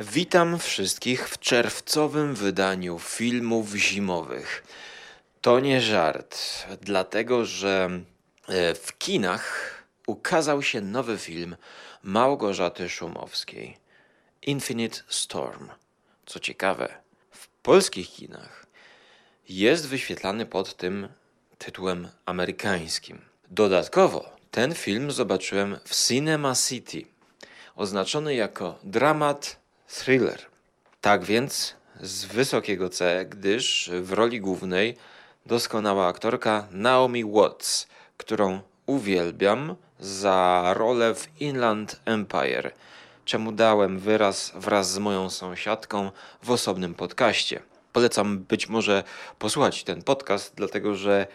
Witam wszystkich w czerwcowym wydaniu filmów zimowych. To nie żart, dlatego że e, w kinach ukazał się nowy film Małgorzaty Szumowskiej Infinite Storm. Co ciekawe, w polskich kinach jest wyświetlany pod tym tytułem amerykańskim. Dodatkowo ten film zobaczyłem w Cinema City, oznaczony jako dramat thriller. Tak więc z wysokiego C, gdyż w roli głównej doskonała aktorka Naomi Watts, którą uwielbiam za rolę w Inland Empire, czemu dałem wyraz wraz z moją sąsiadką w osobnym podcaście. Polecam być może posłuchać ten podcast, dlatego że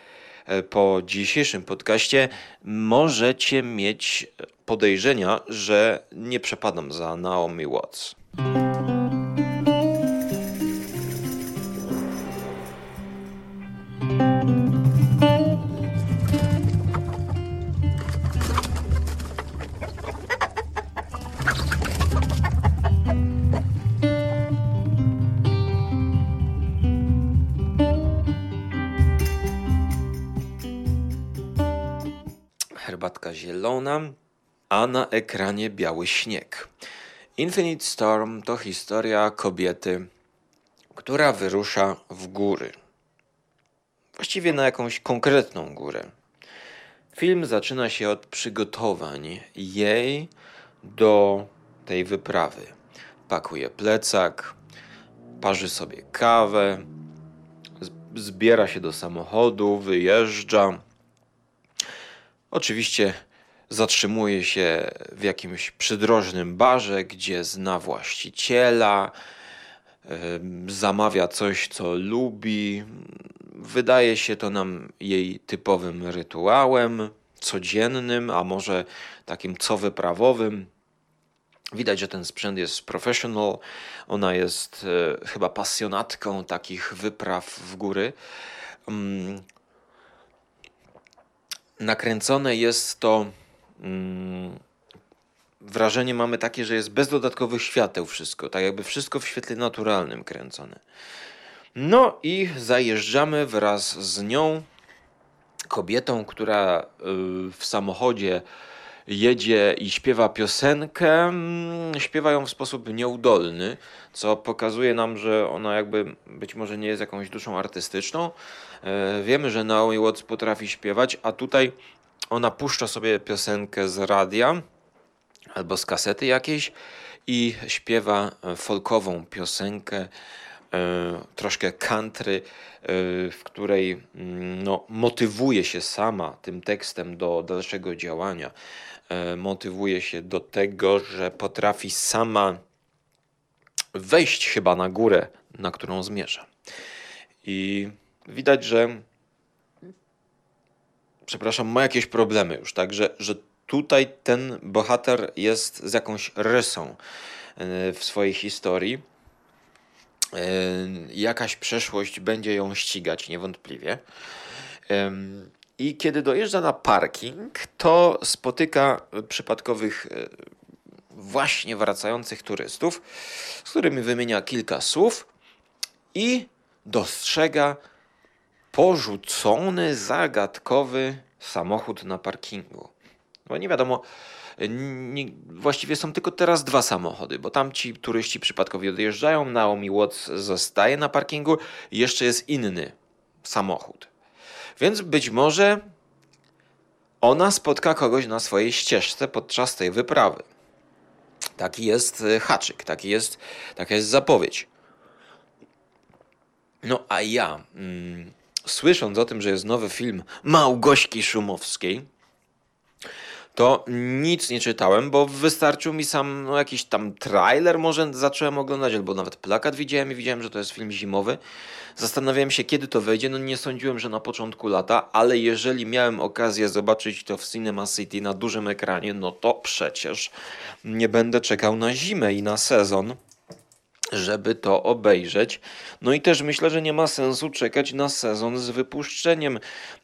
e, po dzisiejszym podcaście możecie mieć podejrzenia, że nie przepadam za Naomi Watts. Herbatka zielona, a na ekranie biały śnieg. Infinite Storm to historia kobiety, która wyrusza w góry. Właściwie na jakąś konkretną górę. Film zaczyna się od przygotowań jej do tej wyprawy. Pakuje plecak, parzy sobie kawę, zbiera się do samochodu, wyjeżdża. Oczywiście zatrzymuje się w jakimś przydrożnym barze, gdzie zna właściciela, zamawia coś, co lubi. Wydaje się to nam jej typowym rytuałem, codziennym, a może takim co wyprawowym. Widać, że ten sprzęt jest professional. Ona jest e, chyba pasjonatką takich wypraw w góry. Nakręcone jest to. Mm, wrażenie mamy takie, że jest bez dodatkowych świateł wszystko, tak jakby wszystko w świetle naturalnym kręcone. No i zajeżdżamy wraz z nią, kobietą, która y, w samochodzie jedzie i śpiewa piosenkę, mm, śpiewa ją w sposób nieudolny, co pokazuje nam, że ona jakby być może nie jest jakąś duszą artystyczną. E, wiemy, że Naomi Watts potrafi śpiewać, a tutaj ona puszcza sobie piosenkę z radia albo z kasety jakiejś i śpiewa folkową piosenkę, e, troszkę country, e, w której mm, no, motywuje się sama tym tekstem do dalszego działania. E, motywuje się do tego, że potrafi sama wejść chyba na górę, na którą zmierza. I widać, że przepraszam, ma jakieś problemy już, tak, że, że tutaj ten bohater jest z jakąś rysą e, w swojej historii. E, jakaś przeszłość będzie ją ścigać niewątpliwie. I kiedy dojeżdża na parking, to spotyka przypadkowych e, właśnie wracających turystów, z którymi wymienia kilka słów i dostrzega porzucony, zagadkowy samochód na parkingu. Bo nie wiadomo, nie, właściwie są tylko teraz dwa samochody, bo tam ci turyści przypadkowo odjeżdżają, Naomi Watts zostaje na parkingu i jeszcze jest inny samochód. Więc być może ona spotka kogoś na swojej ścieżce podczas tej wyprawy. Taki jest e, haczyk, taki jest, taka jest zapowiedź. No a ja, mm, słysząc o tym, że jest nowy film Małgośki Szumowskiej, to nic nie czytałem, bo wystarczył mi sam no, jakiś tam trailer, może zacząłem oglądać, albo nawet plakat widziałem i widziałem, że to jest film zimowy. Zastanawiałem się, kiedy to wejdzie. No nie sądziłem, że na początku lata, ale jeżeli miałem okazję zobaczyć to w Cinema City na dużym ekranie, no to przecież nie będę czekał na zimę i na sezon żeby to obejrzeć. No i też myślę, że nie ma sensu czekać na sezon z wypuszczeniem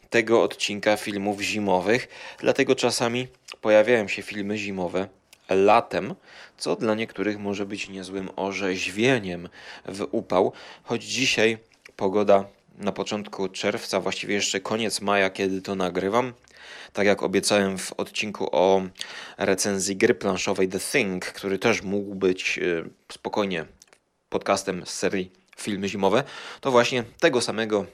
tego odcinka filmów zimowych, dlatego czasami pojawiają się filmy zimowe latem, co dla niektórych może być niezłym orzeźwieniem w upał, choć dzisiaj pogoda na początku czerwca, właściwie jeszcze koniec maja, kiedy to nagrywam. Tak jak obiecałem w odcinku o recenzji gry planszowej The Thing, który też mógł być e, spokojnie podcastem z serii Filmy Zimowe, to właśnie tego samego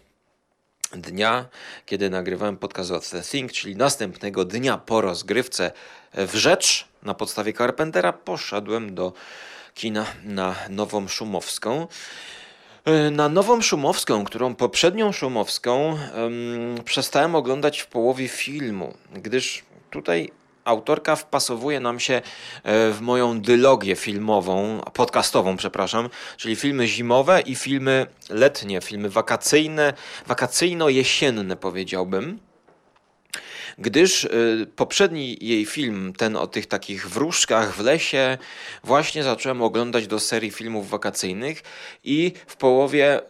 dnia, kiedy nagrywałem podcast o The Thing, czyli następnego dnia po rozgrywce w Rzecz na podstawie Carpentera, poszedłem do kina na Nową Szumowską. E, na Nową Szumowską, którą poprzednią Szumowską um, przestałem oglądać w połowie filmu, gdyż tutaj autorka wpasowuje nam się e, w moją dylogię filmową, podcastową, przepraszam, czyli filmy zimowe i filmy letnie, filmy wakacyjne, wakacyjno-jesienne powiedziałbym. Gdyż y, poprzedni jej film, ten o tych takich wróżkach w lesie, właśnie zacząłem oglądać do serii filmów wakacyjnych i w połowie y,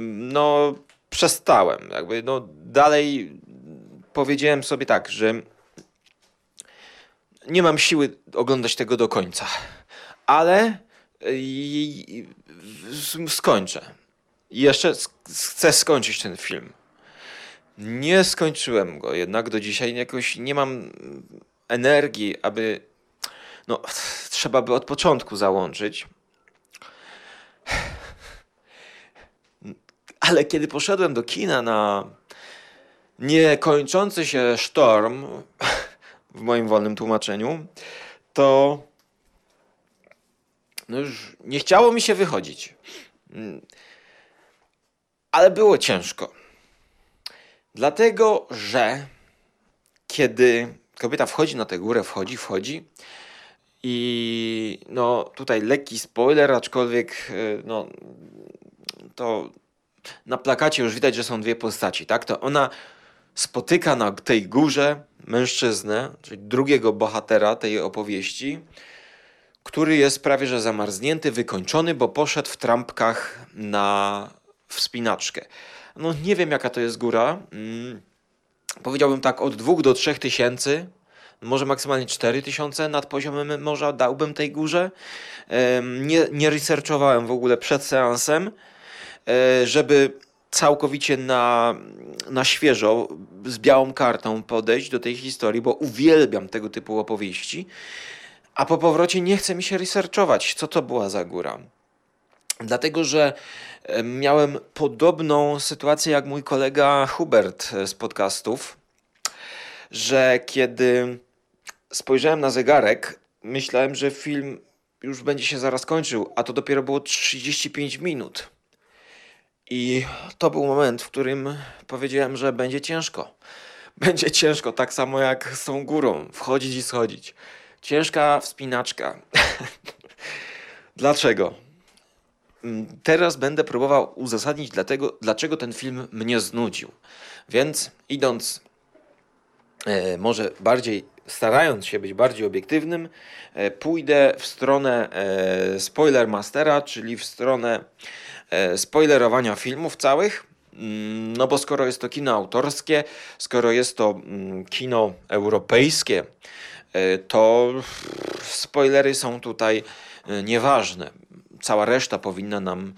no przestałem, jakby no dalej powiedziałem sobie tak, że nie mam siły oglądać tego do końca, ale y, skończę. Jeszcze chcę skończyć ten film. Nie skończyłem go, jednak do dzisiaj jakoś nie mam energii, aby. No, trzeba by od początku załączyć. Ale kiedy poszedłem do kina na niekończący się sztorm, w moim wolnym tłumaczeniu, to no już nie chciało mi się wychodzić. Ale było ciężko. Dlatego, że kiedy kobieta wchodzi na tę górę, wchodzi, wchodzi i no tutaj lekki spoiler, aczkolwiek e, no to na plakacie już widać, że są dwie postaci, tak? To ona spotyka na tej górze mężczyznę, czyli drugiego bohatera tej opowieści, który jest prawie że zamarznięty, wykończony, bo poszedł w trampkach na wspinaczkę. No nie wiem jaka to jest góra. Hmm. Powiedziałbym tak od 2 do 3 tysięcy, może maksymalnie 4 tysiące nad poziomem morza dałbym tej górze. Nie, nie researchowałem w ogóle przed seansem, e, żeby całkowicie na, na świeżo, z białą kartą podejść do tej historii, bo uwielbiam tego typu opowieści. A po powrocie nie chce mi się researchować, co to była za góra. Dlatego, że miałem podobną sytuację jak mój kolega Hubert z podcastów, że kiedy spojrzałem na zegarek, myślałem, że film już będzie się zaraz kończył, a to dopiero było 35 minut. I to był moment, w którym powiedziałem, że będzie ciężko. Będzie ciężko, tak samo jak z tą górą, wchodzić i schodzić. Ciężka wspinaczka. Dlaczego? Mm, teraz będę próbował uzasadnić dlatego, dlaczego ten film mnie znudził. Więc idąc e, może bardziej, starając się być bardziej obiektywnym, e, pójdę w stronę e, spoiler mastera, czyli w stronę spoilerowania filmów całych. Mm, no bo skoro jest to kino autorskie, skoro jest to mm, kino europejskie, e, to spoilery są tutaj e, nieważne cała reszta powinna nam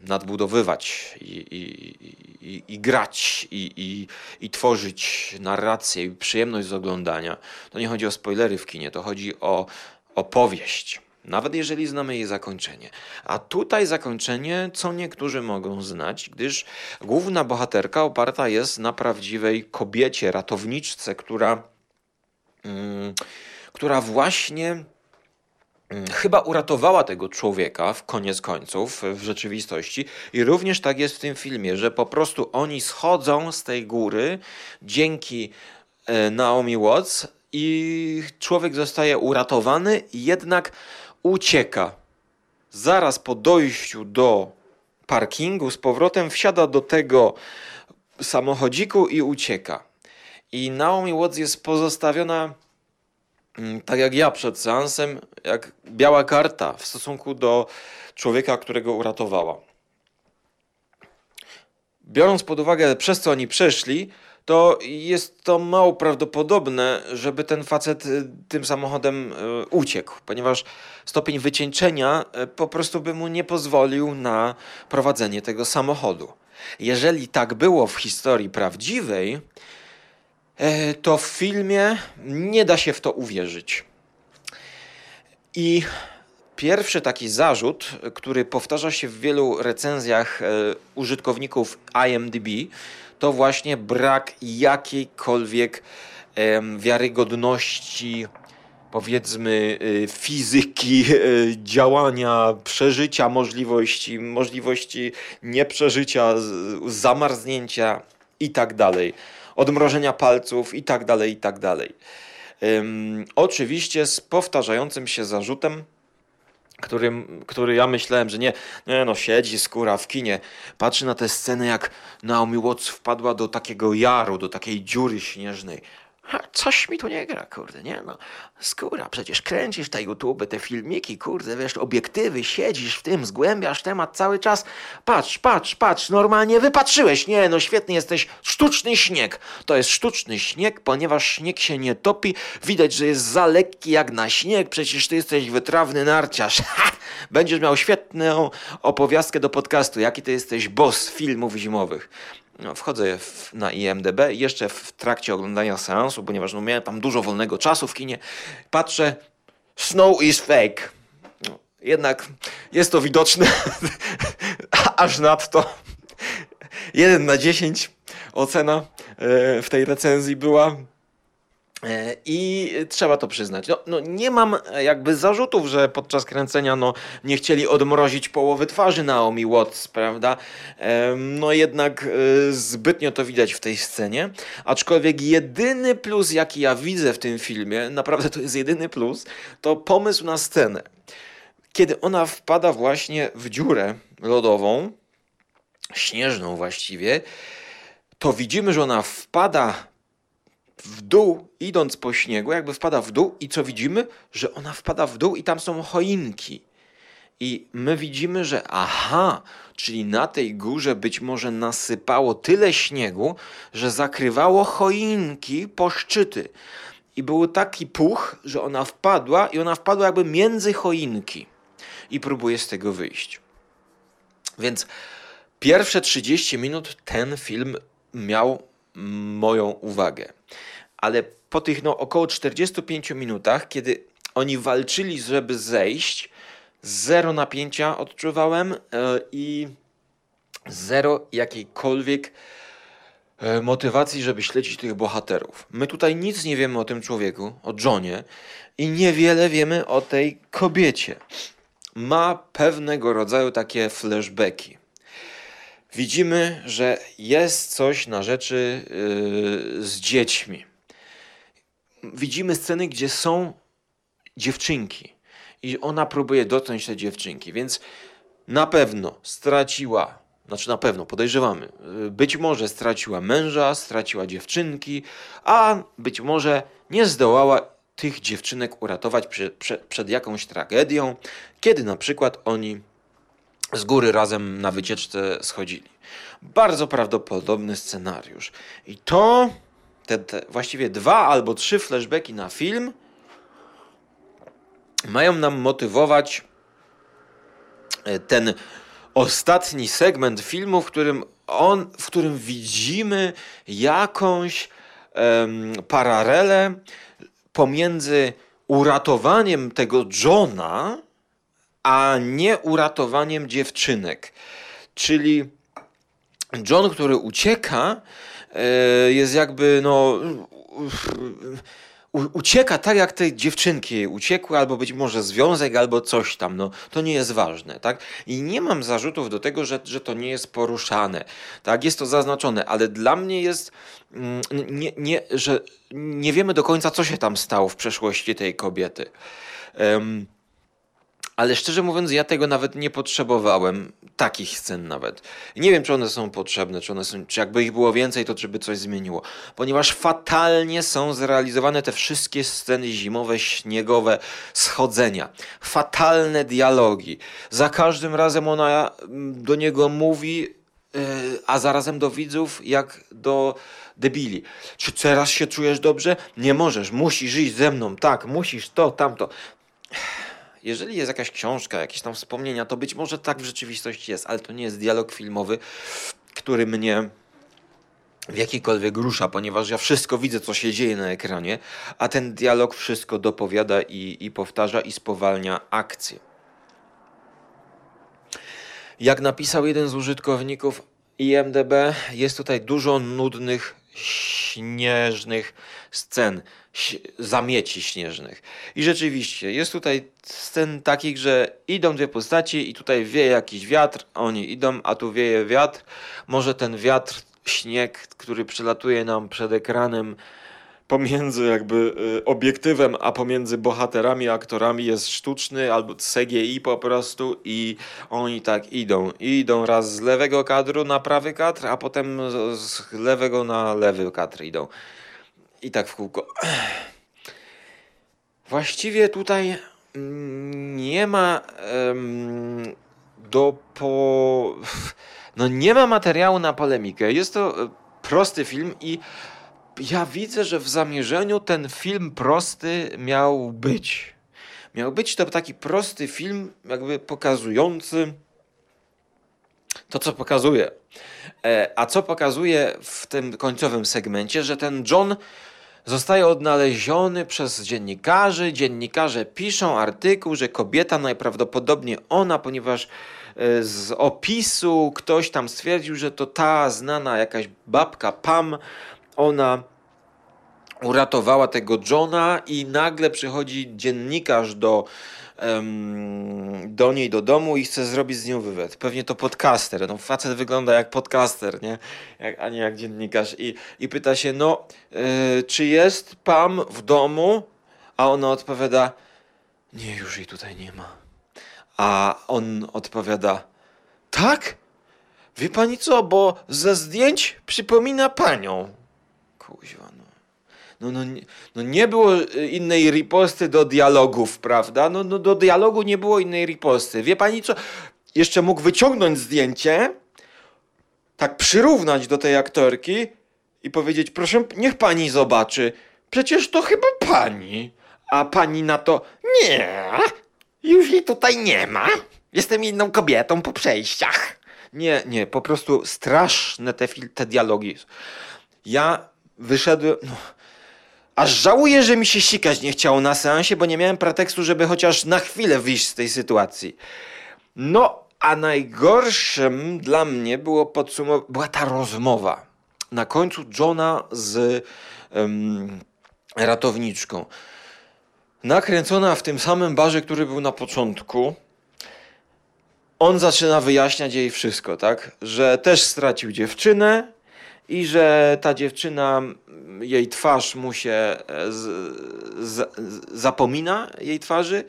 nadbudowywać i, i, i, i grać i, i, tworzyć narrację i przyjemność z oglądania. To nie chodzi o spoilery w kinie, to chodzi o opowieść. Nawet jeżeli znamy jej zakończenie. A tutaj zakończenie, co niektórzy mogą znać, gdyż główna bohaterka oparta jest na prawdziwej kobiecie, ratowniczce, która, mm, która właśnie Mm, chyba uratowała tego człowieka w koniec końców w rzeczywistości i również tak jest w tym filmie, że po prostu oni schodzą z tej góry dzięki e, Naomi Watts i człowiek zostaje uratowany, jednak ucieka. Zaraz po dojściu do parkingu z powrotem wsiada do tego samochodziku i ucieka. I Naomi Watts jest pozostawiona Mm, tak jak ja przed seansem, jak biała karta w stosunku do człowieka, którego uratowała. Biorąc pod uwagę, przez co oni przeszli, to jest to mało prawdopodobne, żeby ten facet y, tym samochodem y, uciekł, ponieważ stopień wycieńczenia y, po prostu by mu nie pozwolił na prowadzenie tego samochodu. Jeżeli tak było w historii prawdziwej, to w filmie nie da się w to uwierzyć. I pierwszy taki zarzut, który powtarza się w wielu recenzjach użytkowników IMDb, to właśnie brak jakiejkolwiek wiarygodności, powiedzmy, y, fizyki, y, działania, przeżycia możliwości, możliwości nieprzeżycia, zamarznięcia i tak dalej, odmrożenia palców i tak dalej, i tak dalej. Oczywiście z powtarzającym się zarzutem, który, który ja myślałem, że nie, nie no siedzi skóra w kinie, patrzy na tę scenę jak Naomi Watts wpadła do takiego jaru, do takiej dziury śnieżnej coś mi tu nie gra, kurde, nie no. Skóra, przecież kręcisz te YouTube, te filmiki, kurde, wiesz, obiektywy, siedzisz w tym, zgłębiasz temat cały czas. Patrz, patrz, patrz, normalnie wypatrzyłeś. Nie, no świetny jesteś. Sztuczny śnieg. To jest sztuczny śnieg, ponieważ śnieg się nie topi. Widać, że jest za lekki jak na śnieg. Przecież ty jesteś wytrawny narciarz. Ha! Będziesz miał świetną opowiastkę do podcastu. Jaki ty jesteś boss filmów zimowych wchodzę w, na IMDB jeszcze w trakcie oglądania seansu, ponieważ no, miałem tam dużo wolnego czasu w kinie, patrzę, snow is fake. No, jednak jest to widoczne aż nadto. 1 na 10 ocena e, w tej recenzji była. E, I trzeba to przyznać. No, no, nie mam jakby zarzutów, że podczas kręcenia no, nie chcieli odmrozić połowy twarzy Naomi Watts, prawda? No jednak e, zbytnio to widać w tej scenie. Aczkolwiek jedyny plus, jaki ja widzę w tym filmie, naprawdę to jest jedyny plus, to pomysł na scenę. Kiedy ona wpada właśnie w dziurę lodową, śnieżną właściwie, to widzimy, że ona wpada w dół, idąc po śniegu, jakby wpada w dół i co widzimy? Że ona wpada w dół i tam są choinki. I my widzimy, że aha, czyli na tej górze być może nasypało tyle śniegu, że zakrywało choinki po szczyty. I był taki puch, że ona wpadła i ona wpadła jakby między choinki i próbuje z tego wyjść. Więc pierwsze 30 minut ten film miał moją uwagę ale po tych no, około 45 minutach, kiedy oni walczyli, żeby zejść, zero napięcia odczuwałem e, i zero jakiejkolwiek e, motywacji, żeby śledzić tych bohaterów. My tutaj nic nie wiemy o tym człowieku, o Johnie i niewiele wiemy o tej kobiecie. Ma pewnego rodzaju takie flashbacki. Widzimy, że jest coś na rzeczy yy, z dziećmi widzimy sceny, gdzie są dziewczynki i ona próbuje dotknąć te dziewczynki, więc na pewno straciła, znaczy na pewno podejrzewamy, być może straciła męża, straciła dziewczynki, a być może nie zdołała tych dziewczynek uratować przed, przed jakąś tragedią, kiedy na przykład oni z góry razem na wycieczce schodzili. Bardzo prawdopodobny scenariusz. I to te, te właściwie dwa albo trzy flashbacki na film mają nam motywować e, ten ostatni segment filmu, w którym on, w którym widzimy jakąś um, paralelę pomiędzy uratowaniem tego Johna, a nie uratowaniem dziewczynek. Czyli John, który ucieka, jest jakby no ucieka tak, jak te dziewczynki uciekły, albo być może związek, albo coś tam, no to nie jest ważne, tak? I nie mam zarzutów do tego, że, że to nie jest poruszane, tak? Jest to zaznaczone, ale dla mnie jest, mm, nie, nie, że nie wiemy do końca, co się tam stało w przeszłości tej kobiety. Um, ale szczerze mówiąc, ja tego nawet nie potrzebowałem, takich scen nawet. Nie wiem, czy one są potrzebne, czy one są, czy jakby ich było więcej, to czy by coś zmieniło. Ponieważ fatalnie są zrealizowane te wszystkie sceny zimowe, śniegowe, schodzenia. Fatalne dialogi. Za każdym razem ona mm, do niego mówi a zarazem do widzów jak do debili. Czy teraz się czujesz dobrze? Nie możesz, musisz iść ze mną, tak, musisz to, tamto. Jeżeli jest jakaś książka, jakieś tam wspomnienia, to być może tak w rzeczywistości jest, ale to nie jest dialog filmowy, który mnie w jakikolwiek rusza, ponieważ ja wszystko widzę, co się dzieje na ekranie, a ten dialog wszystko dopowiada i, i powtarza i spowalnia akcję. Jak napisał jeden z użytkowników IMDB, jest tutaj dużo nudnych, śnieżnych scen, zamieci śnieżnych. I rzeczywiście, jest tutaj scen takich, że idą dwie postaci i tutaj wieje jakiś wiatr, oni idą, a tu wieje wiatr. Może ten wiatr, śnieg, który przelatuje nam przed ekranem, pomiędzy jakby y, obiektywem, a pomiędzy bohaterami, aktorami jest sztuczny albo CGI po prostu i oni tak idą. Idą raz z lewego kadru na prawy kadr, a potem z lewego na lewy kadr idą. I tak w kółko. Właściwie tutaj mm, nie ma um, do po... No nie ma materiału na polemikę. Jest to e, prosty film i ja widzę, że w zamierzeniu ten film prosty miał być. Miał być to taki prosty film, jakby pokazujący to, co pokazuje. E, a co pokazuje w tym końcowym segmencie, że ten John zostaje odnaleziony przez dziennikarzy. Dziennikarze piszą artykuł, że kobieta najprawdopodobniej ona, ponieważ e, z opisu ktoś tam stwierdził, że to ta znana jakaś babka Pam, ona uratowała tego Johna i nagle przychodzi dziennikarz do, do niej do domu i chce zrobić z nią wywiad. Pewnie to podcaster. No facet wygląda jak podcaster, nie? Jak, a nie jak dziennikarz. I, i pyta się, no, yy, czy jest Pam w domu? A ona odpowiada, nie, już jej tutaj nie ma. A on odpowiada, tak? Wie pani co, bo ze zdjęć przypomina panią. Kuźwa, no. No, no, nie było y, innej riposty do dialogów, prawda? No, no do dialogu nie było innej riposty. Wie pani co? Jeszcze mógł wyciągnąć zdjęcie, tak przyrównać do tej aktorki i powiedzieć, proszę, niech pani zobaczy. Przecież to chyba pani. A pani na to, nie, już jej tutaj nie ma. Jestem inną kobietą po przejściach. Nie, nie, po prostu straszne te, te dialogi. Ja wyszedłem, no, Aż żałuję, że mi się sikać nie chciało na seansie, bo nie miałem pretekstu, żeby chociaż na chwilę wyjść z tej sytuacji. No, a najgorszym dla mnie było podsumowanie, była ta rozmowa. Na końcu Johna z um, ratowniczką. Nakręcona w tym samym barze, który był na początku. On zaczyna wyjaśniać jej wszystko, tak? Że też stracił dziewczynę, i że ta dziewczyna, jej twarz mu się e, z, z, zapomina, jej twarzy,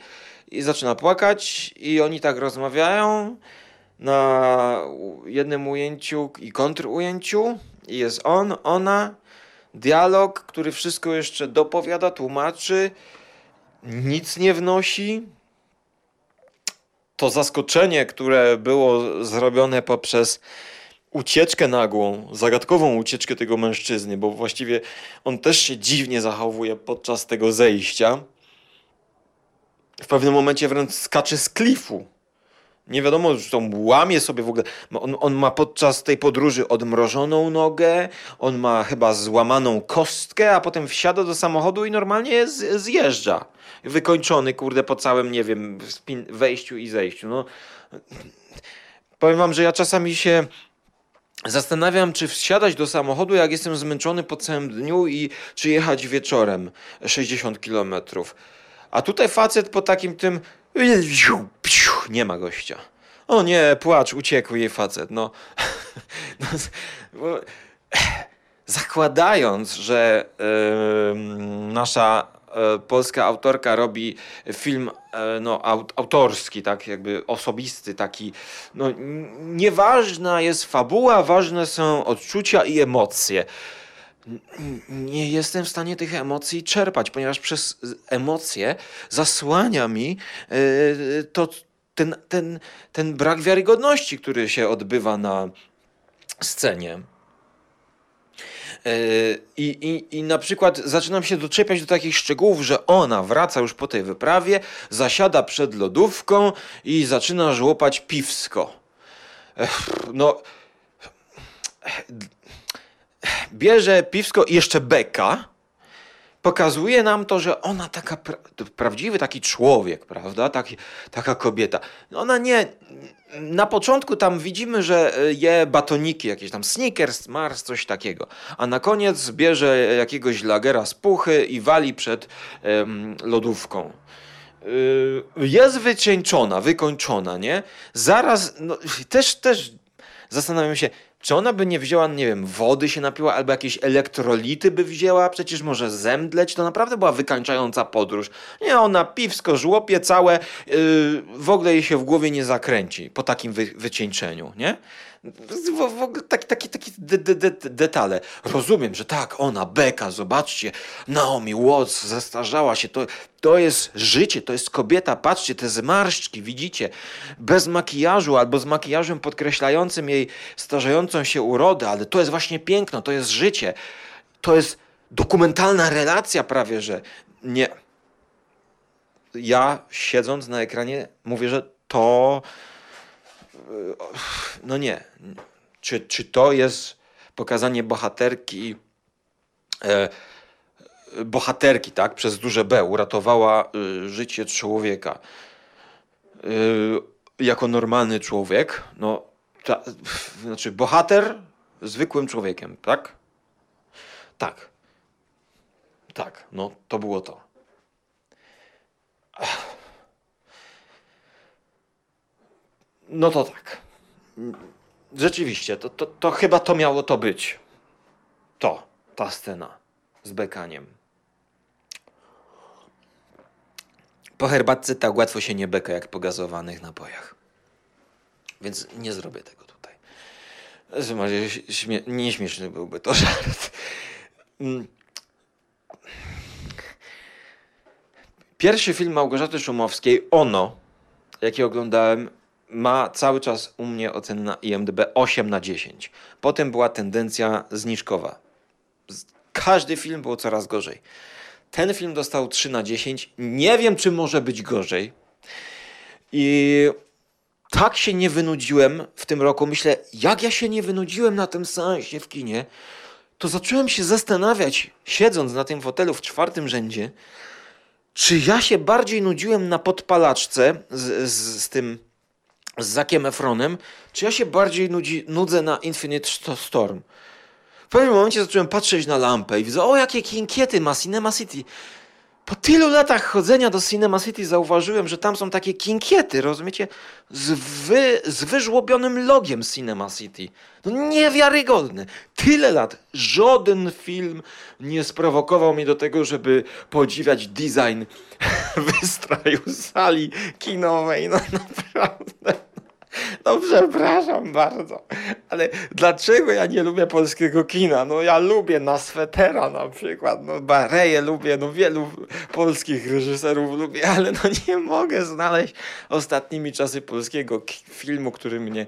i zaczyna płakać, i oni tak rozmawiają na jednym ujęciu i kontrujęciu. I jest on, ona, dialog, który wszystko jeszcze dopowiada, tłumaczy, nic nie wnosi. To zaskoczenie, które było zrobione poprzez ucieczkę nagłą, zagadkową ucieczkę tego mężczyzny, bo właściwie on też się dziwnie zachowuje podczas tego zejścia. W pewnym momencie wręcz skacze z klifu. Nie wiadomo, że to łamie sobie w ogóle. On, on, ma podczas tej podróży odmrożoną nogę, on ma chyba złamaną kostkę, a potem wsiada do samochodu i normalnie z, zjeżdża. Wykończony, kurde, po całym, nie wiem, wejściu i zejściu. No, powiem wam, że ja czasami się Zastanawiam, czy wsiadać do samochodu, jak jestem zmęczony po całym dniu i czy jechać wieczorem 60 km. A tutaj facet po takim tym nie ma gościa. O nie, płacz, uciekł jej facet. No, no zakładając, że yy, nasza polska autorka robi film e, no, autorski, tak jakby osobisty, taki. No, nieważna jest fabuła, ważne są odczucia i emocje. Nie jestem w stanie tych emocji czerpać, ponieważ przez emocje zasłania mi e, to, ten, ten, ten brak wiarygodności, który się odbywa na, scenie. I, i, I na przykład zaczynam się doczepiać do takich szczegółów, że ona wraca już po tej wyprawie, zasiada przed lodówką i zaczyna żłopać piwsko. No. Bierze piwsko i jeszcze beka pokazuje nam to, że ona taka pra prawdziwy taki człowiek, prawda? Taki, taka kobieta. Ona nie. Na początku tam widzimy, że e, je batoniki, jakieś tam Snickers, Mars, coś takiego. A na koniec bierze jakiegoś lagera z puchy i wali przed lodówką e, jest wycieńczona, wykończona, nie? Zaraz, no, też, też zastanawiam się, czy ona by nie wzięła, nie wiem, wody się napiła, albo jakieś elektrolity by wzięła? Przecież może zemdleć? To naprawdę była wykańczająca podróż. Nie, ona piwsko żłopie całe, yy, w ogóle jej się w głowie nie zakręci po takim wy wycieńczeniu, nie? W, ogóle takie, takie, takie de, de, de, detale. Rozumiem, że tak, ona, Beka, zobaczcie, Naomi Watts zestarzała się, to, to jest życie, to jest kobieta, patrzcie, te zmarszczki, widzicie, bez makijażu albo z makijażem podkreślającym jej starzejącą się urodę, ale to jest właśnie piękno, to jest życie, to jest dokumentalna relacja prawie, że nie. Ja siedząc na ekranie mówię, że to no nie. Czy, czy to jest pokazanie bohaterki, e, bohaterki, tak, przez duże B uratowała y, życie człowieka y, jako normalny człowiek, no, ta, znaczy bohater zwykłym człowiekiem, tak? Tak. Tak, no to było to. No to tak. Rzeczywiście, to, to, to chyba to miało to być. To, ta scena z bekaniem. Po herbatce tak łatwo się nie beka jak po gazowanych napojach. Więc nie zrobię tego tutaj. Śmie nieśmieszny byłby to żart. Mm. Pierwszy film Małgorzaty Szumowskiej, Ono, jaki oglądałem, ma cały czas u mnie ocenę na IMDb 8 na 10. Potem była tendencja zniżkowa. Każdy film był coraz gorzej. Ten film dostał 3 na 10. Nie wiem, czy może być gorzej. I tak się nie wynudziłem w tym roku. Myślę, jak ja się nie wynudziłem na tym seansie w kinie, to zacząłem się zastanawiać, siedząc na tym fotelu w czwartym rzędzie, czy ja się bardziej nudziłem na podpalaczce z, z, z tym z Zakiem Efronem, czy ja się bardziej nudzi, nudzę na Infinite Storm. W pewnym momencie zacząłem patrzeć na lampę i widzę, o jakie kinkiety ma Cinema City. Po tylu latach chodzenia do Cinema City zauważyłem, że tam są takie kinkiety, rozumiecie? Z, wy, z wyżłobionym logiem Cinema City. No niewiarygodne. Tyle lat. Żaden film nie sprowokował mnie do tego, żeby podziwiać design wystroju sali kinowej. No naprawdę. No przepraszam bardzo, ale dlaczego ja nie lubię polskiego kina? No ja lubię na swetera na przykład, no Bareję lubię, no wielu polskich reżyserów lubię, ale no nie mogę znaleźć ostatnimi czasy polskiego filmu, który mnie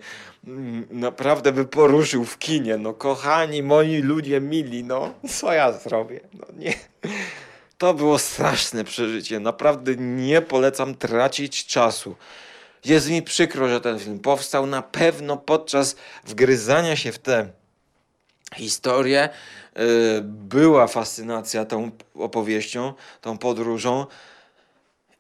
mm, naprawdę by poruszył w kinie. No kochani, moi ludzie mili, no co ja zrobię? No nie... To było straszne przeżycie. Naprawdę nie polecam tracić czasu. Jest mi przykro, że ten film powstał. Na pewno podczas wgryzania się w tę historię yy, była fascynacja tą opowieścią, tą podróżą.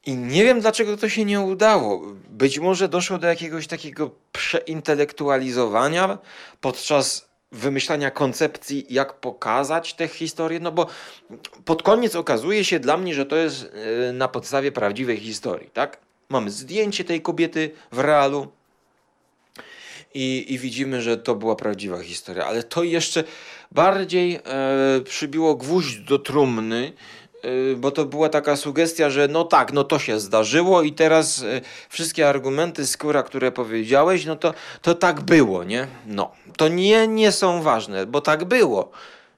I nie wiem, dlaczego to się nie udało. Być może doszło do jakiegoś takiego przeintelektualizowania podczas wymyślania koncepcji, jak pokazać tę historię, no bo pod koniec okazuje się dla mnie, że to jest yy, na podstawie prawdziwej historii, tak? Mamy zdjęcie tej kobiety w realu i, i widzimy, że to była prawdziwa historia. Ale to jeszcze bardziej e, przybiło gwóźdź do trumny, e, bo to była taka sugestia, że no tak, no to się zdarzyło i teraz e, wszystkie argumenty skóra, które powiedziałeś, no to, to tak było, nie? No, to nie, nie są ważne, bo tak było.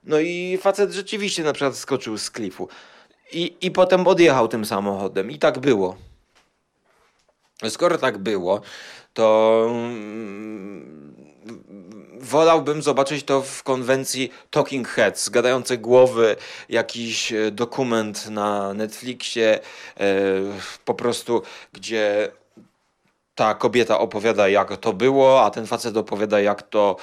No i facet rzeczywiście na przykład skoczył z klifu i, i potem odjechał tym samochodem i tak było. Skoro tak było, to mm, wolałbym zobaczyć to w konwencji Talking Heads, gadające głowy, jakiś e, dokument na Netflixie, e, po prostu, gdzie ta kobieta opowiada, jak to było, a ten facet opowiada, jak to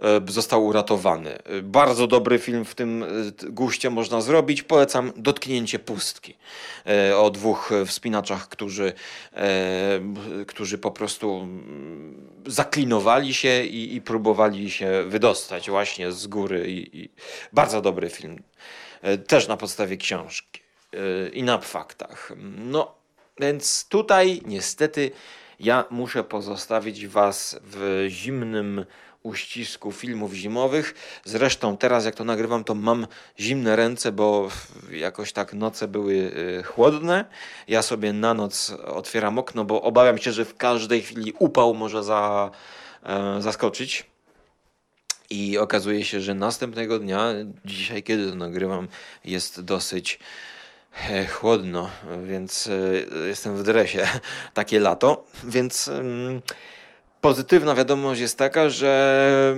e, został uratowany. Bardzo dobry film w tym guście można zrobić. Polecam Dotknięcie pustki o dwóch wspinaczach, którzy, którzy po prostu mm, zaklinowali się i, i próbowali się wydostać właśnie z góry. I, i bardzo dobry film. Też na podstawie książki i na faktach. No, więc tutaj niestety ja muszę pozostawić Was w zimnym uścisku filmów zimowych. Zresztą teraz, jak to nagrywam, to mam zimne ręce, bo jakoś tak noce były y, chłodne. Ja sobie na noc otwieram okno, bo obawiam się, że w każdej chwili upał może za, e, zaskoczyć. I okazuje się, że następnego dnia, dzisiaj kiedy to nagrywam, jest dosyć chłodno, więc e, jestem w dresie. Takie lato, więc pozytywna wiadomość jest taka, że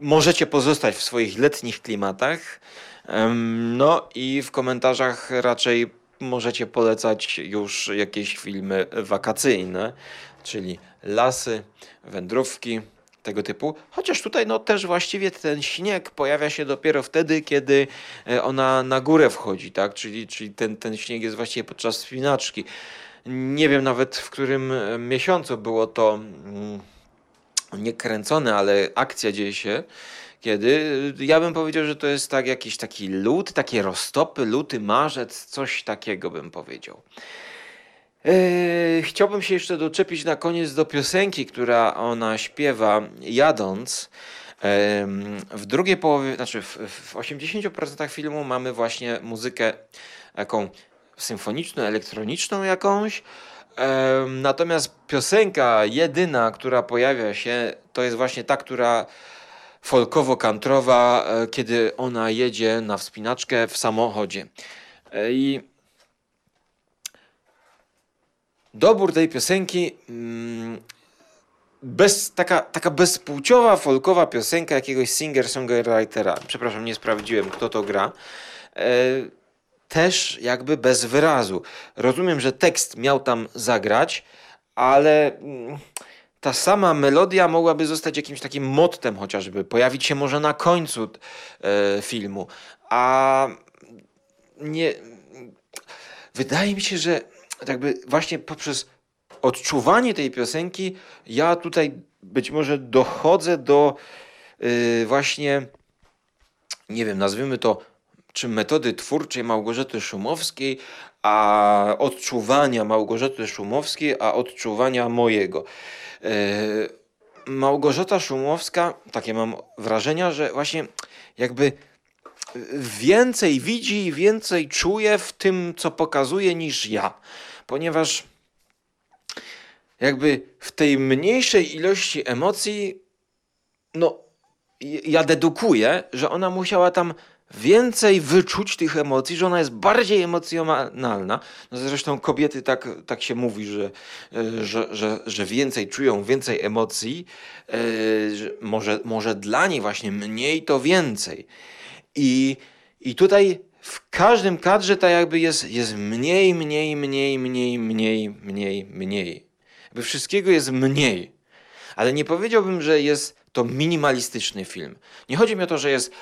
możecie pozostać w swoich letnich klimatach. No i w komentarzach raczej możecie polecać już jakieś filmy wakacyjne, czyli lasy, wędrówki, tego typu. Chociaż tutaj no też właściwie ten śnieg pojawia się dopiero wtedy, kiedy e, ona na górę wchodzi, tak? Czyli, czyli ten, ten śnieg jest właściwie podczas spinaczki. Nie wiem nawet w którym e, miesiącu było to mm, nie kręcone, ale akcja dzieje się. Kiedy? Ja bym powiedział, że to jest tak jakiś taki lód, takie roztopy, luty, marzec, coś takiego bym powiedział. Eee, chciałbym się jeszcze doczepić na koniec do piosenki, która ona śpiewa jadąc. w drugiej połowie, znaczy w, w 80% filmu mamy właśnie muzykę taką symfoniczną, elektroniczną jakąś. Natomiast piosenka jedyna, która pojawia się, to jest właśnie ta, która folkowo-kantrowa, e, kiedy ona jedzie na wspinaczkę w samochodzie. E, I dobór tej piosenki mm, bez, taka, taka bezpłciowa, folkowa piosenka jakiegoś singer-songwritera. Przepraszam, nie sprawdziłem, kto to gra. E, też jakby bez wyrazu. Rozumiem, że tekst miał tam zagrać, ale mm, ta sama melodia mogłaby zostać jakimś takim mottem chociażby, pojawić się może na końcu e, filmu. A nie. Wydaje mi się, że jakby właśnie poprzez odczuwanie tej piosenki, ja tutaj być może dochodzę do yy, właśnie, nie wiem, nazwijmy to, czy metody twórczej Małgorzaty Szumowskiej, a odczuwania Małgorzaty Szumowskiej, a odczuwania mojego. Yy, Małgorzata Szumowska, takie mam wrażenia, że właśnie jakby więcej widzi i więcej czuje w tym, co pokazuje, niż ja ponieważ jakby w tej mniejszej ilości emocji, no, ja dedukuję, że ona musiała tam więcej wyczuć tych emocji, że ona jest bardziej emocjonalna. No zresztą kobiety tak, tak się mówi, że, że, że, że więcej czują, więcej emocji. E, może, może dla niej właśnie mniej to więcej. I, i tutaj w każdym kadrze tak jakby jest, jest mniej, mniej, mniej, mniej, mniej, mniej, mniej. Jakby wszystkiego jest mniej. Ale nie powiedziałbym, że jest to minimalistyczny film. Nie chodzi mi o to, że jest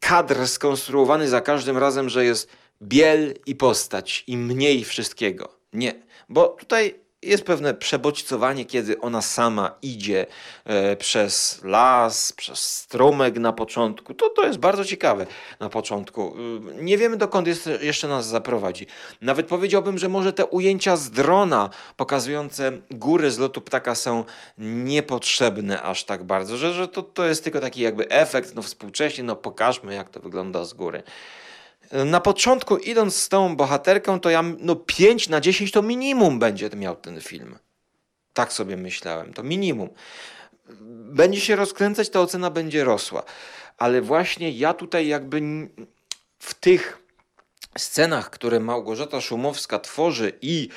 kadr skonstruowany za każdym razem, że jest biel i postać i mniej wszystkiego. Nie, bo tutaj jest pewne przebodźcowanie, kiedy ona sama idzie e, przez las, przez strumyk na początku. To, to jest bardzo ciekawe na początku. E, nie wiemy dokąd jest, jeszcze nas zaprowadzi. Nawet powiedziałbym, że może te ujęcia z drona pokazujące góry z lotu ptaka są niepotrzebne aż tak bardzo, że, że to, to jest tylko taki jakby efekt, no współcześnie, no pokażmy jak to wygląda z góry. Na początku idąc z tą bohaterką, to ja no 5 na 10 to minimum będzie miał ten film. Tak sobie myślałem, to minimum. Będzie się rozkręcać, ta ocena będzie rosła. Ale właśnie ja tutaj jakby w tych scenach, które Małgorzata Szumowska tworzy i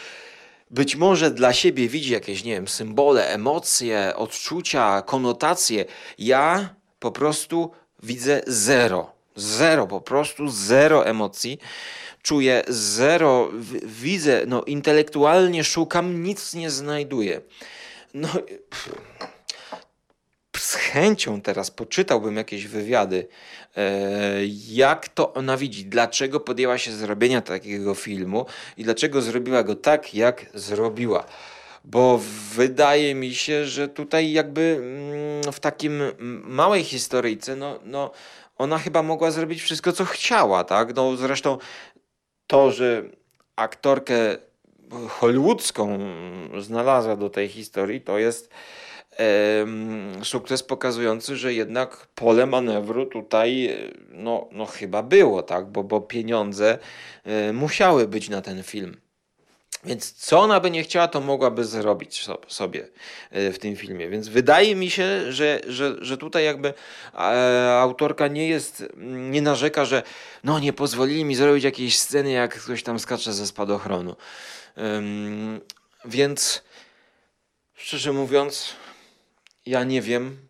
być może dla siebie widzi jakieś, nie wiem, symbole, emocje, odczucia, konotacje. Ja po prostu widzę zero. Zero, po prostu zero emocji. Czuję zero, widzę, no intelektualnie szukam, nic nie znajduję. No, z chęcią teraz poczytałbym jakieś wywiady, e, jak to ona widzi, dlaczego podjęła się zrobienia takiego filmu i dlaczego zrobiła go tak, jak zrobiła. Bo wydaje mi się, że tutaj jakby mm, w takim małej historyjce, no, no ona chyba mogła zrobić wszystko, co chciała, tak? No zresztą to, że aktorkę hollywoodzką znalazła do tej historii, to jest sukces pokazujący, że jednak pole manewru tutaj no, no chyba było, tak? bo, bo pieniądze e, musiały być na ten film. Więc co ona by nie chciała, to mogłaby zrobić sobie e, w tym filmie. Więc wydaje mi się, że, że, że tutaj jakby e, autorka nie jest, nie narzeka, że no nie pozwolili mi zrobić jakiejś sceny, jak ktoś tam skacze ze spadochronu. Więc szczerze mówiąc, ja nie wiem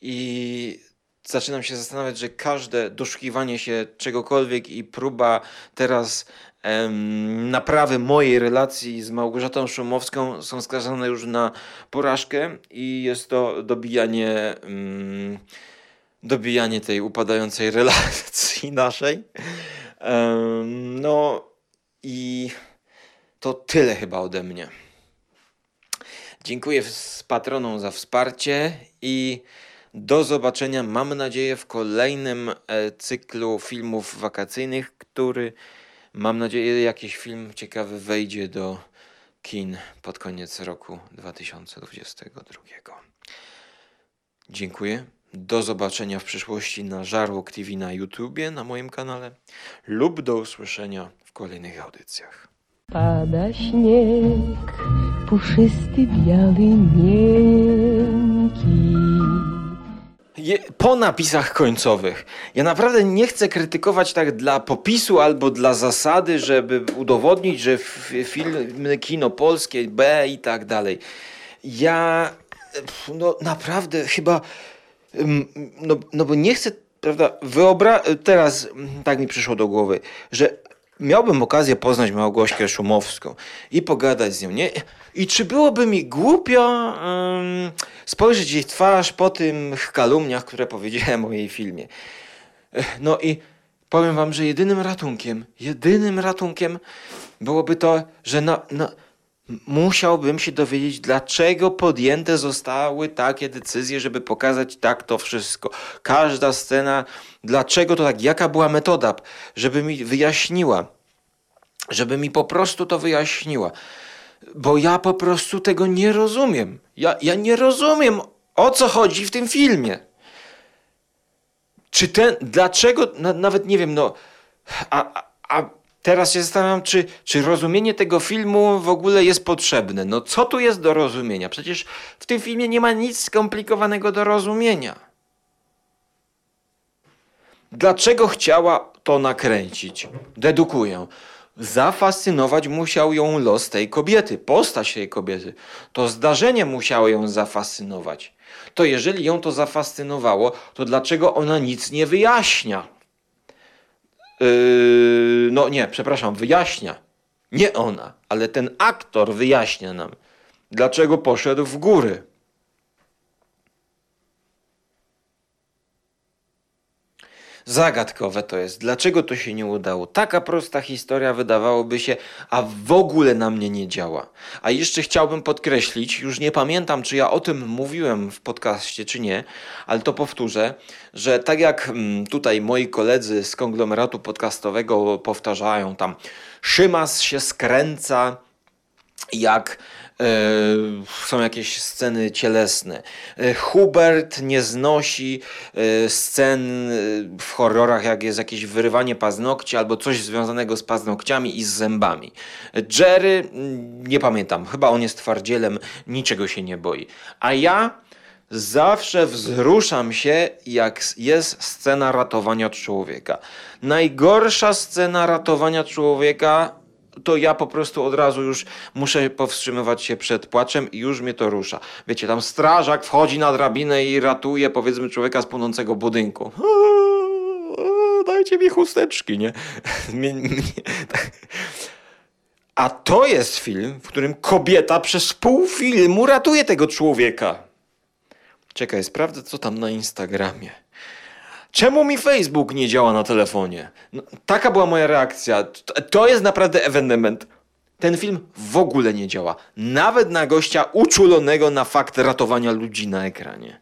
i zaczynam się zastanawiać, że każde doszukiwanie się czegokolwiek i próba teraz naprawy mojej relacji z Małgorzatą Szumowską są skazane już na porażkę i jest to dobijanie, em, dobijanie tej upadającej relacji naszej. No i to tyle chyba ode mnie. Dziękuję z patronom za wsparcie i do zobaczenia, mam nadzieję, w kolejnym e, cyklu filmów wakacyjnych, który mam nadzieję, jakiś film ciekawy wejdzie do kin pod koniec roku 2022. Dziękuję. Do zobaczenia w przyszłości na Żarłok TV na YouTubie, na moim kanale lub do usłyszenia w kolejnych audycjach. Pada śnieg, puszysty, biały, miękki. Po napisach końcowych. Ja naprawdę nie chcę krytykować tak dla popisu albo dla zasady, żeby udowodnić, że filmy kino polskie B i tak dalej. Ja no naprawdę chyba no, no bo nie chcę, prawda, wyobra teraz tak mi przyszło do głowy, że miałbym okazję poznać Małgośkę Szumowską i pogadać z nią, nie? I czy byłoby mi głupio um, spojrzeć jej twarz po tych kalumniach, które powiedziałem o jej filmie? No i powiem wam, że jedynym ratunkiem, jedynym ratunkiem byłoby to, że na, na, musiałbym się dowiedzieć, dlaczego podjęte zostały takie decyzje, żeby pokazać tak to wszystko. Każda scena, dlaczego to tak, jaka była metoda, żeby mi wyjaśniła, żeby mi po prostu to wyjaśniła. Bo ja po prostu tego nie rozumiem. Ja, ja nie rozumiem, o co chodzi w tym filmie. Czy ten, dlaczego, na, nawet nie wiem, no, a, a teraz się zastanawiam, czy, czy rozumienie tego filmu w ogóle jest potrzebne. No co tu jest do rozumienia? Przecież w tym filmie nie ma nic skomplikowanego do rozumienia. Dlaczego chciała to nakręcić? Dedukuję. Zafascynować musiał ją los tej kobiety, postać tej kobiety. To zdarzenie musiało ją zafascynować. To jeżeli ją to zafascynowało, to dlaczego ona nic nie wyjaśnia? Yy, no nie, przepraszam, wyjaśnia. Nie ona, ale ten aktor wyjaśnia nam, dlaczego poszedł w góry. Zagadkowe to jest. Dlaczego to się nie udało? Taka prosta historia wydawałoby się, a w ogóle na mnie nie działa. A jeszcze chciałbym podkreślić, już nie pamiętam, czy ja o tym mówiłem w podcaście, czy nie, ale to powtórzę, że tak jak mm, tutaj moi koledzy z konglomeratu podcastowego powtarzają tam, Szymas się skręca jak E, są jakieś sceny cielesne. E, Hubert nie znosi e, scen w horrorach, jak jest jakieś wyrywanie paznokci albo coś związanego z paznokciami i z zębami. Jerry, mm, nie pamiętam, chyba on jest twardzielem, niczego się nie boi. A ja zawsze wzruszam się, jak jest scena ratowania człowieka. Najgorsza scena ratowania człowieka to ja po prostu od razu już muszę powstrzymywać się przed płaczem i już mnie to rusza. Wiecie, tam strażak wchodzi na drabinę i ratuje powiedzmy człowieka z płonącego budynku. Dajcie mi chusteczki, nie? A to jest film, w którym kobieta przez pół filmu ratuje tego człowieka. Czekaj, sprawdzę co tam na Instagramie. Czemu mi Facebook nie działa na telefonie? No, taka była moja reakcja. To, to jest naprawdę ewenement. Ten film w ogóle nie działa. Nawet na gościa uczulonego na fakt ratowania ludzi na ekranie.